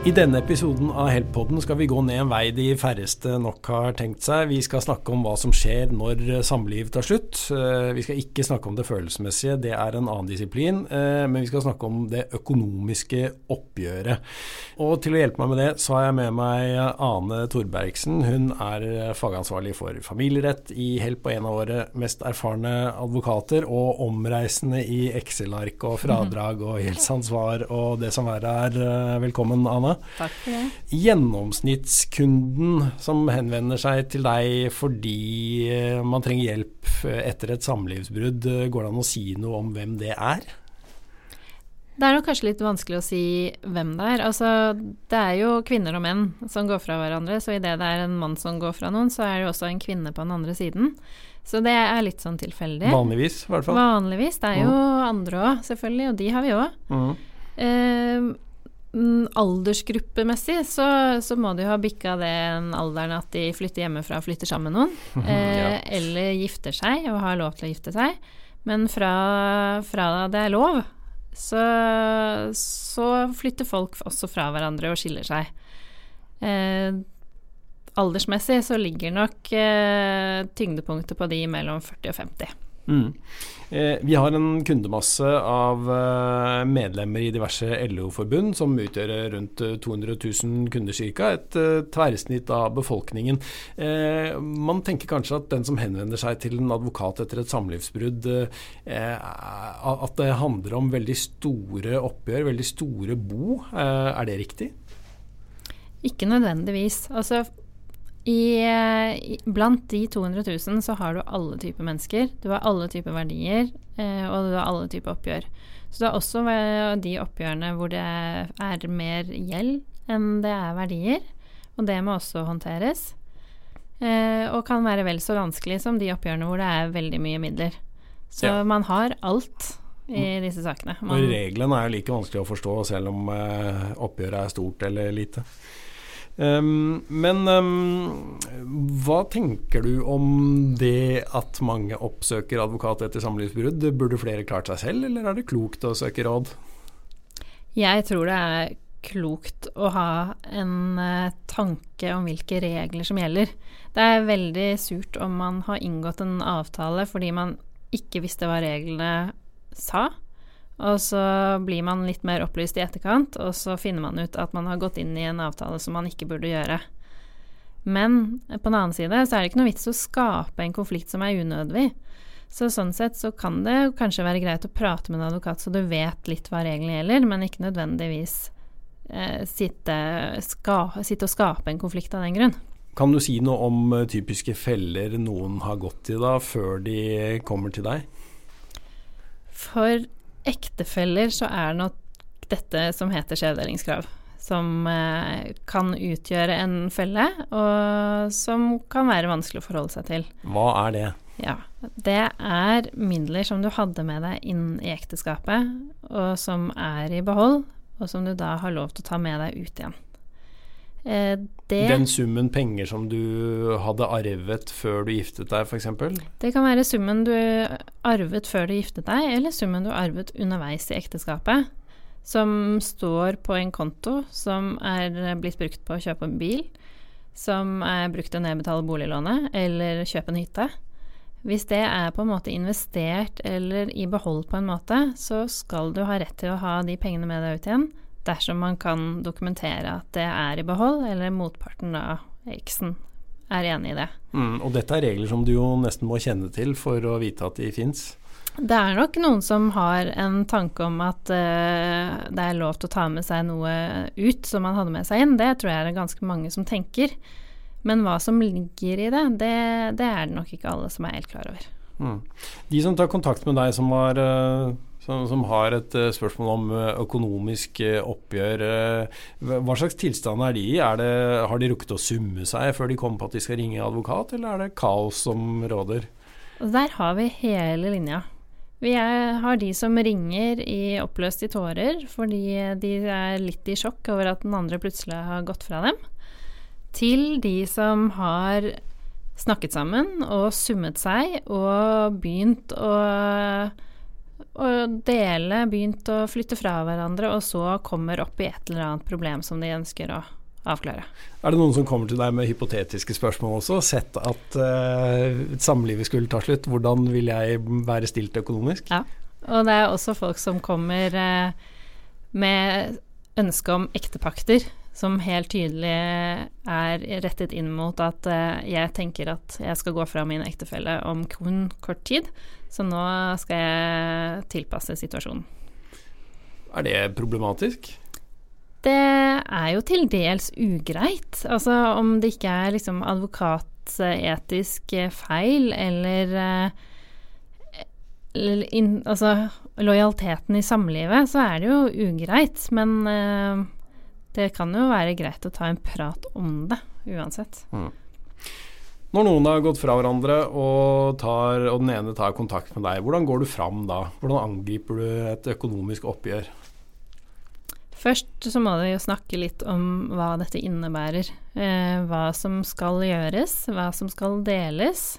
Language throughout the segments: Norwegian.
I denne episoden av Help-podden skal vi gå ned en vei de færreste nok har tenkt seg. Vi skal snakke om hva som skjer når samliv tar slutt. Eh, vi skal ikke snakke om det følelsesmessige, det er en annen disiplin. Eh, men vi skal snakke om det økonomiske oppgjøret. Og til å hjelpe meg med det, så har jeg med meg Ane Torbergsen. Hun er fagansvarlig for familierett i Help og en av våre mest erfarne advokater. Og omreisende i Excel-ark og fradrag og gjeldsansvar og det som verre er. Velkommen, Ane. Takk for det. Gjennomsnittskunden som henvender seg til deg fordi eh, man trenger hjelp etter et samlivsbrudd, går det an å si noe om hvem det er? Det er nok kanskje litt vanskelig å si hvem det er. Altså, det er jo kvinner og menn som går fra hverandre, så idet det er en mann som går fra noen, så er det jo også en kvinne på den andre siden. Så det er litt sånn tilfeldig. Vanligvis, i hvert fall. Vanligvis. Det er jo mm. andre òg, selvfølgelig, og de har vi òg. Mm. Mm, aldersgruppemessig så, så, må de ha bikka den alderen at de flytter hjemmefra og flytter sammen med noen. Eh, ja. Eller gifter seg og har lov til å gifte seg. Men fra, fra det er lov, så, så, flytter folk også fra hverandre og skiller seg. Eh, aldersmessig så ligger nok eh, tyngdepunktet på de mellom 40 og 50. Mm. Eh, vi har en kundemasse av eh, medlemmer i diverse LO-forbund, som utgjør rundt 200 000 kunder ca. Et eh, tverrsnitt av befolkningen. Man tenker kanskje at den som henvender seg til en advokat etter et samlivsbrudd, at det handler om veldig store oppgjør, veldig store bo. Er det riktig? Ikke nødvendigvis. Altså, i, blant de 200 000 så har du alle typer mennesker. Du har alle typer verdier, eh, og du har alle typer oppgjør. Så du har også de oppgjørene hvor det er mer gjeld enn det er verdier. Og det må også håndteres. Eh, og kan være vel så vanskelig som de oppgjørene hvor det er veldig mye midler. Så ja. man har alt i mm. disse sakene. Man, og reglene er jo like vanskelig å forstå selv om eh, oppgjøret er stort eller lite. Um, men um, hva tenker du om det at mange oppsøker advokat etter samlivsbrudd? Burde flere klart seg selv, eller er det klokt å søke råd? Jeg tror det er klokt å ha en uh, tanke om hvilke regler som gjelder. Det er veldig surt om man har inngått en avtale fordi man ikke visste hva reglene sa. Og så blir man litt mer opplyst i etterkant, og så finner man ut at man har gått inn i en avtale som man ikke burde gjøre. Men på den annen side så er det ikke noe vits å skape en konflikt som er unødvendig. Så sånn sett så kan det kanskje være greit å prate med en advokat så du vet litt hva reglene gjelder, men ikke nødvendigvis eh, sitte, ska, sitte, og skape en konflikt av den grunn. Kan du si noe om uh, typiske feller noen har gått i da, før de kommer til deg? For ektefeller så er nok dette som heter skjevdelingskrav. Som eh, kan utgjøre en felle, og som kan være vanskelig å forholde seg til. Hva er det? Ja, Det er midler som du hadde med deg inn i ekteskapet, og som er i behold, og som du da har lov til å ta med deg ut igjen. Eh, det, Den summen penger som du hadde arvet før du giftet deg, f.eks.? Det kan være summen du arvet før du giftet deg, eller summen du arvet underveis i ekteskapet. Som står på en konto som er blitt brukt på å kjøpe en bil. Som er brukt til å nedbetale boliglånet eller kjøpe en hytte. Hvis det er på en måte investert eller i behold på en måte, så skal du ha rett til å ha de pengene med deg ut igjen dersom man kan dokumentere at det er i behold, eller motparten av eksen er enig i det. Mm, og dette er regler som du jo nesten må kjenne til for å vite at de fins? Det er nok noen som har en tanke om at uh, det er lov til å ta med seg noe ut som man hadde med seg inn. Det tror jeg det er ganske mange som tenker. Men hva som ligger i det, det, det er det nok ikke alle som er helt klar over. Mm. De som tar kontakt med deg som har uh som, som har et uh, spørsmål om uh, økonomisk uh, oppgjør. hva slags tilstand er de i? Har de rukket å summe seg før de kommer på at de skal ringe advokat, eller er det kaos som råder? Der har vi hele linja. Vi er, har de som ringer i oppløst i tårer fordi de er litt i sjokk over at den andre plutselig har gått fra dem, til de som har snakket sammen og summet seg og begynt å å dele, begynt å flytte fra hverandre, og så kommer opp i et eller annet problem som de ønsker å avklare. Er det noen som kommer til deg med hypotetiske spørsmål også? Sett at uh, samlivet skulle ta slutt, hvordan vil jeg være stilt økonomisk? Ja, og det er også folk som kommer uh, med ønske om ektepakter, som helt tydelig er rettet inn mot at uh, jeg tenker at jeg skal gå fra min ektefelle om kun kort tid, så nå skal jeg tilpasse situasjonen. Er det problematisk? Det er jo til dels ugreit. Altså om det ikke er liksom advokatetisk feil eller, eller in, Altså lojaliteten i samlivet, så er det jo ugreit. Men det kan jo være greit å ta en prat om det uansett. Mm. Når noen har gått fra hverandre og, tar, og den ene tar kontakt med deg, hvordan går du fram da? Hvordan angriper du et økonomisk oppgjør? Først så må vi jo snakke litt om hva dette innebærer. Eh, hva som skal gjøres, hva som skal deles.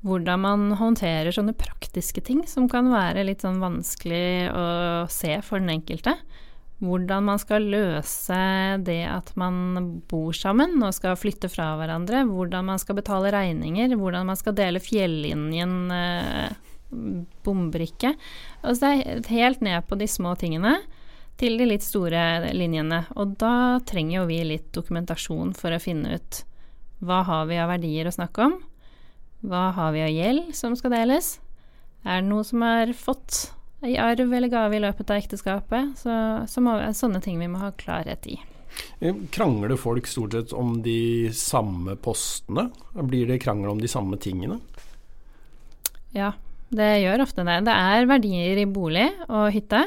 Hvordan man håndterer sånne praktiske ting som kan være litt sånn vanskelig å se for den enkelte. Hvordan man skal løse det at man bor sammen og skal flytte fra hverandre. Hvordan man skal betale regninger. Hvordan man skal dele fjellinjen eh, bombrikke. Altså det er helt ned på de små tingene til de litt store linjene. Og da trenger jo vi litt dokumentasjon for å finne ut hva har vi av verdier å snakke om? Hva har vi av gjeld som skal deles? Er det noe som er fått i arv eller gave i løpet av ekteskapet? Så, så må sånne ting vi må ha klarhet i. Eh, krangler folk stort sett om de samme postene? Blir det krangel om de samme tingene? Ja, det gjør ofte det. Det er verdier i bolig og hytte.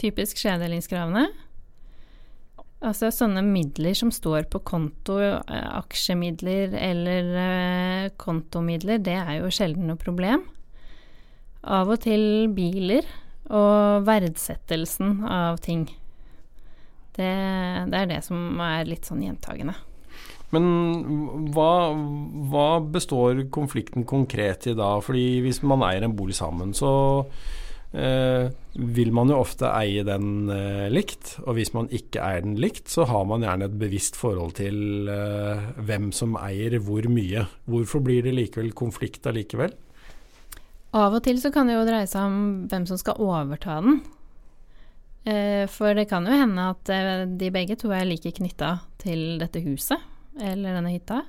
Typisk skjedelingskravene. Altså sånne midler som står på konto, eh, aksjemidler eller eh, kontomidler, det er jo sjelden noe problem. Av og til biler og verdsettelsen av ting. Det, det er det som er litt sånn gjentagende. Men hva, hva består konflikten konkret i da? Fordi hvis man eier en bolig sammen, så eh, vil man jo ofte eie den eh, likt. Og hvis man ikke eier den likt, så har man gjerne et bevisst forhold til eh, hvem som eier hvor mye. Hvorfor blir det likevel konflikt allikevel? Av og til så kan det jo dreie seg om hvem som skal overta den. Eh, for det kan jo hende at eh, de begge to er like knytta til dette huset eller denne hytta.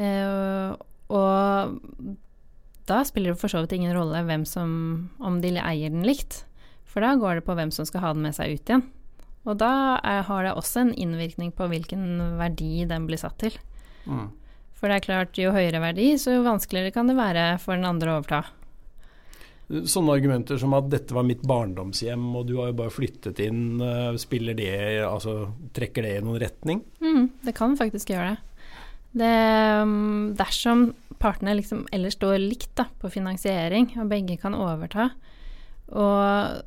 Eh, og da spiller det for så vidt ingen rolle hvem som, om de eier den likt. For da går det på hvem som skal ha den med seg ut igjen. Og da er, har det også en innvirkning på hvilken verdi den blir satt til. Mm. For det er klart, jo høyere verdi, så jo vanskeligere kan det være for den andre å overta. Sånne argumenter som at 'dette var mitt barndomshjem, og du har jo bare flyttet inn', eh, spiller det, altså trekker det i noen retning? Mm, det kan faktisk gjøre det. det mm, dersom partene liksom ellers står likt da, på finansiering, og begge kan overta, og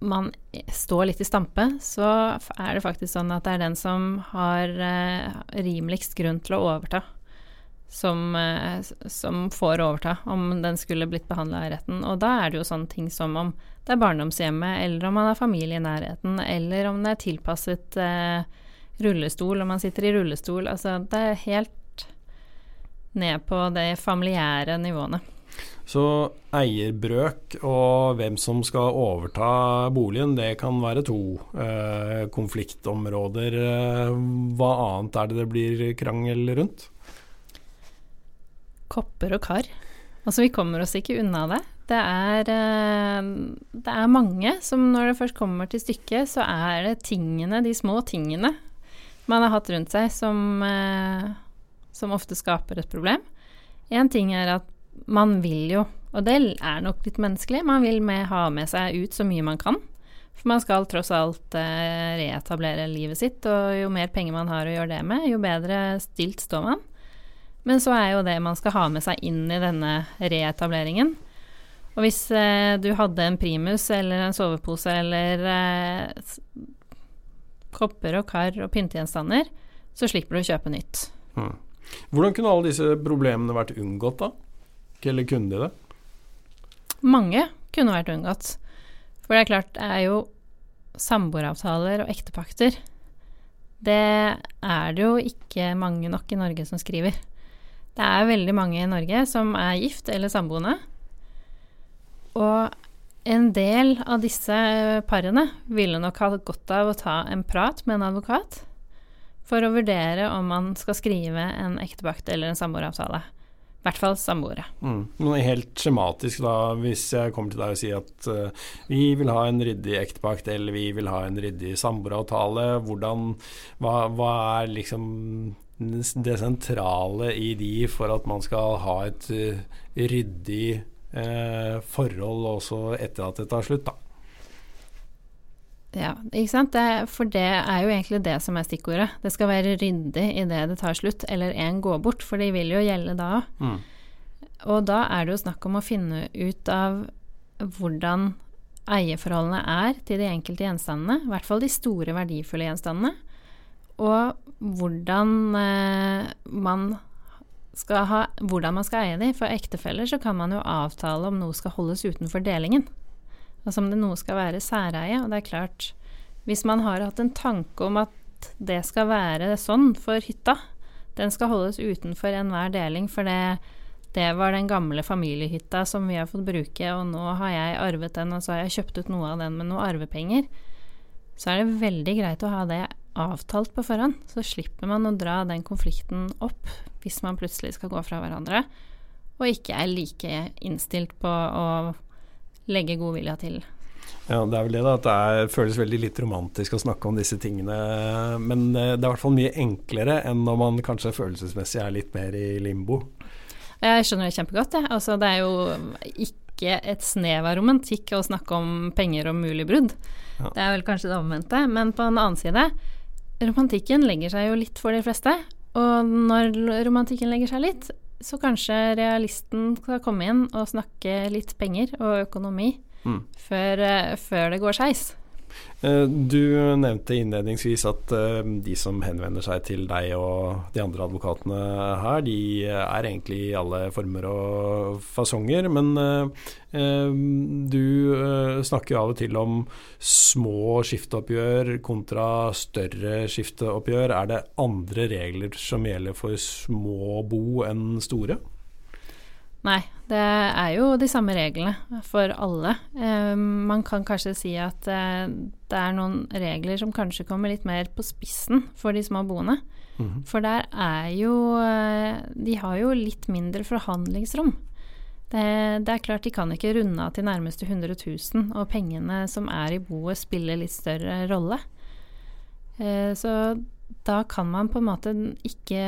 man står litt i stampe, så er det faktisk sånn at det er den som har eh, rimeligst grunn til å overta, som, eh, som, får overta, om den skulle blitt behandla i retten. Og da er det jo sånne ting som om det er barndomshjemmet, eller om man har familie i nærheten, eller om det er tilpasset eh, rullestol, om man sitter i rullestol. Altså det er helt ned på de familiære nivåene. Så eierbrøk og hvem som skal overta boligen, det kan være to eh, konfliktområder. Eh, hva annet er det det blir krangel rundt? Kopper og kar. Altså, vi kommer oss ikke unna det. Det er, eh, det er mange som når det først kommer til stykket, så er det tingene, de små tingene man har hatt rundt seg, som eh, som ofte skaper et problem. Én ting er at man vil jo, og det er nok litt menneskelig, man vil med, ha med seg ut så mye man kan. For man skal tross alt eh, reetablere livet sitt, og jo mer penger man har å gjøre det med, jo bedre stilt står man. Men så er jo det man skal ha med seg inn i denne reetableringen. Og hvis eh, du hadde en primus eller en sovepose eller eh, kopper og kar og pyntegjenstander, så slipper du å kjøpe nytt. Mm. Hvordan kunne alle disse problemene vært unngått, da? Eller kunne de det? mange kunne vært unngått. For det er klart, det er jo samboeravtaler og ektepakter. Det er det jo ikke mange nok i Norge som skriver. Det er veldig mange i Norge som er gift eller samboende. Og en del av disse parene ville nok ha godt av å ta en prat med en advokat for å vurdere om man skal skrive en ektepakt eller en samboeravtale. I hvert fall samboere. Mm. Noe helt skjematisk, da, hvis jeg kommer til deg og sier at uh, vi vil ha en ryddig ektepakt eller vi vil ha en ryddig samboeravtale, hvordan hva, hva, er liksom det sentrale i de for at man skal ha et uh, ryddig eh, forhold også etter at det tar slutt, da? Ja, ikke sant. Det, for det er jo egentlig det som er stikkordet. Det skal være ryddig idet det tar slutt, eller en går bort, for de vil jo gjelde da òg. Mm. Og da er det jo snakk om å finne ut av hvordan eierforholdene er til de enkelte gjenstandene, i hvert fall de store, verdifulle gjenstandene, og hvordan eh, man skal ha, hvordan man skal eie de. For ektefeller så kan man jo avtale om noe skal holdes utenfor delingen. Altså om det noe skal være særeie. Og det er klart, hvis man har hatt en tanke om at det skal være sånn for hytta, den skal holdes utenfor enhver deling, for det, det var den gamle familiehytta som vi har fått bruke, og nå har jeg arvet den, og så har jeg kjøpt ut noe av den med noe arvepenger, så er det veldig greit å ha det avtalt på forhånd. Så slipper man å dra den konflikten opp hvis man plutselig skal gå fra hverandre, og ikke er like innstilt på å legge god vilje til. Ja, Det er vel det, da. At det er, føles veldig litt romantisk å snakke om disse tingene. Men eh, det er i hvert fall mye enklere enn når man kanskje følelsesmessig er litt mer i limbo. Jeg skjønner det kjempegodt, jeg. Altså, det er jo ikke et snev av romantikk å snakke om penger og mulig brudd. Ja. Det er vel kanskje det omvendte. Men på en annen side, romantikken legger seg jo litt for de fleste. Og når romantikken legger seg litt, så kanskje realisten skal komme inn og snakke litt penger og økonomi mm. før, uh, før, det går skeis. Eh, du nevnte innledningsvis at eh, de som henvender seg til deg og de andre advokatene her, de er egentlig i alle former og fasonger. Men du snakker jo av og til om små skifteoppgjør kontra større skifteoppgjør. Er det andre regler som gjelder for små bo enn store? Nei, det er jo de samme reglene for alle. Eh, man kan kanskje si at eh, det er noen regler som kanskje kommer litt mer på spissen for de små boende. Mm. For der er jo eh, De har jo litt mindre forhandlingsrom. Det, det, er klart de kan ikke runde av til nærmeste 100 000, og pengene som er i boet spiller litt større rolle. Eh, så da kan man på en måte ikke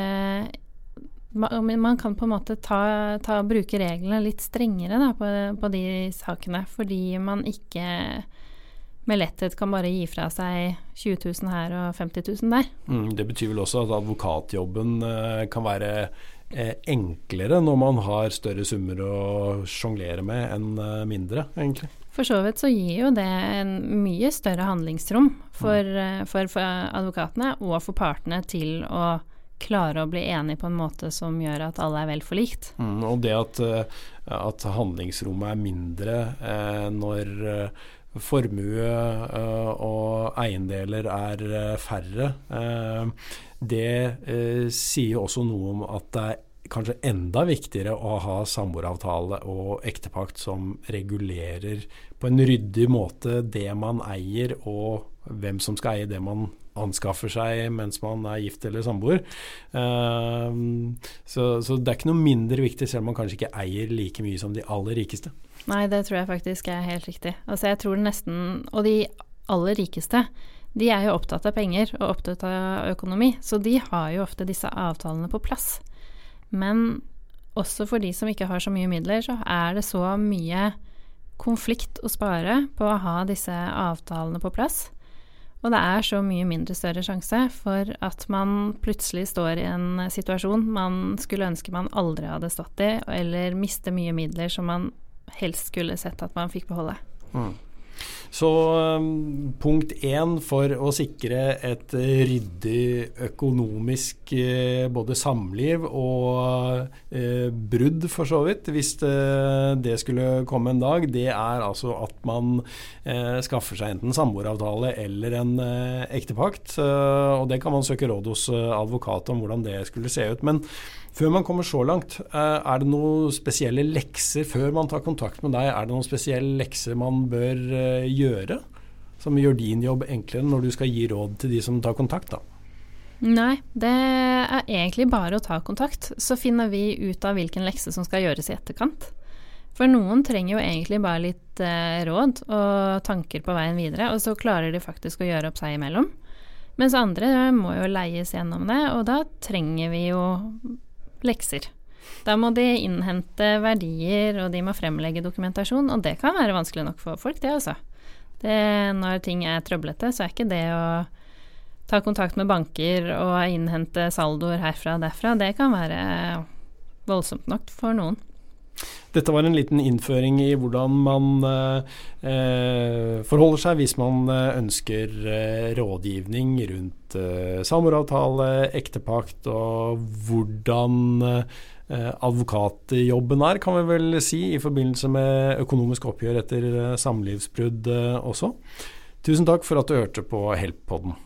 man kan på en måte ta, ta, bruke reglene litt strengere da, på, på, de sakene, fordi man ikke med letthet kan bare gi fra seg 20 000 her og 50 000 der. Mm, det betyr vel også at advokatjobben eh, kan være eh, enklere når man har større summer å sjonglere med enn eh, mindre, egentlig? For så vidt så gir jo det en mye større handlingsrom for, mm. Eh, for, for advokatene og for partene til å klare å bli enige på en måte som gjør at alle er vel forlikt. Mm, og det at, eh, at, handlingsrommet er mindre eh, når eh, formue eh, og eiendeler er eh, færre, eh, det sier også noe om at det er kanskje enda viktigere å ha samboeravtale og ektepakt som regulerer på en ryddig måte det man eier, og hvem som skal eie det man anskaffer seg mens man er gift eller samboer. Uh, så, så, det er ikke noe mindre viktig, selv om man kanskje ikke eier like mye som de aller rikeste. Nei, det tror jeg faktisk er helt riktig. Altså jeg tror nesten Og de aller rikeste, de er jo opptatt av penger og opptatt av økonomi, så de har jo ofte disse avtalene på plass. Men også for de som ikke har så mye midler, så er det så mye konflikt å spare på å ha disse avtalene på plass. Og det er så mye mindre større sjanse for at man plutselig står i en situasjon man skulle ønske man aldri hadde stått i, eller miste mye midler som man helst skulle sett at man fikk beholde. Mm. Så um, punkt én for å sikre et ryddig økonomisk uh, både samliv og uh, brudd, for så vidt, hvis det, det, skulle komme en dag, det er altså at man skaffer seg enten samboeravtale eller en ektepakt. og det kan man søke råd hos advokat om hvordan det skulle se ut. men før man kommer så langt, eh, er det noen spesielle lekser før man tar kontakt med deg? Er det noen spesielle lekser man bør eh, gjøre, som gjør din jobb enklere når du skal gi råd til de som tar kontakt? da? Nei, det er egentlig bare å ta kontakt. Så finner vi ut av hvilken lekse som skal gjøres i etterkant. For noen trenger jo egentlig bare litt eh, råd og tanker på veien videre, og så klarer de faktisk å gjøre opp seg imellom. Mens andre må jo leies gjennom det, og da trenger vi jo lekser. Da må de innhente verdier, og de må fremlegge dokumentasjon, og det kan være vanskelig nok for folk, det altså. Det, når ting er trøblete, så er ikke det å ta kontakt med banker og innhente saldoer herfra og derfra, det kan være voldsomt nok for noen. Dette var en liten innføring i hvordan man eh, forholder seg hvis man eh, ønsker eh, rådgivning rundt eh, samboeravtale, ektepakt og hvordan eh, advokatjobben er, kan vi vel si, i forbindelse med økonomisk oppgjør etter eh, samlivsbrudd også. Tusen takk for at du hørte på Help-podden.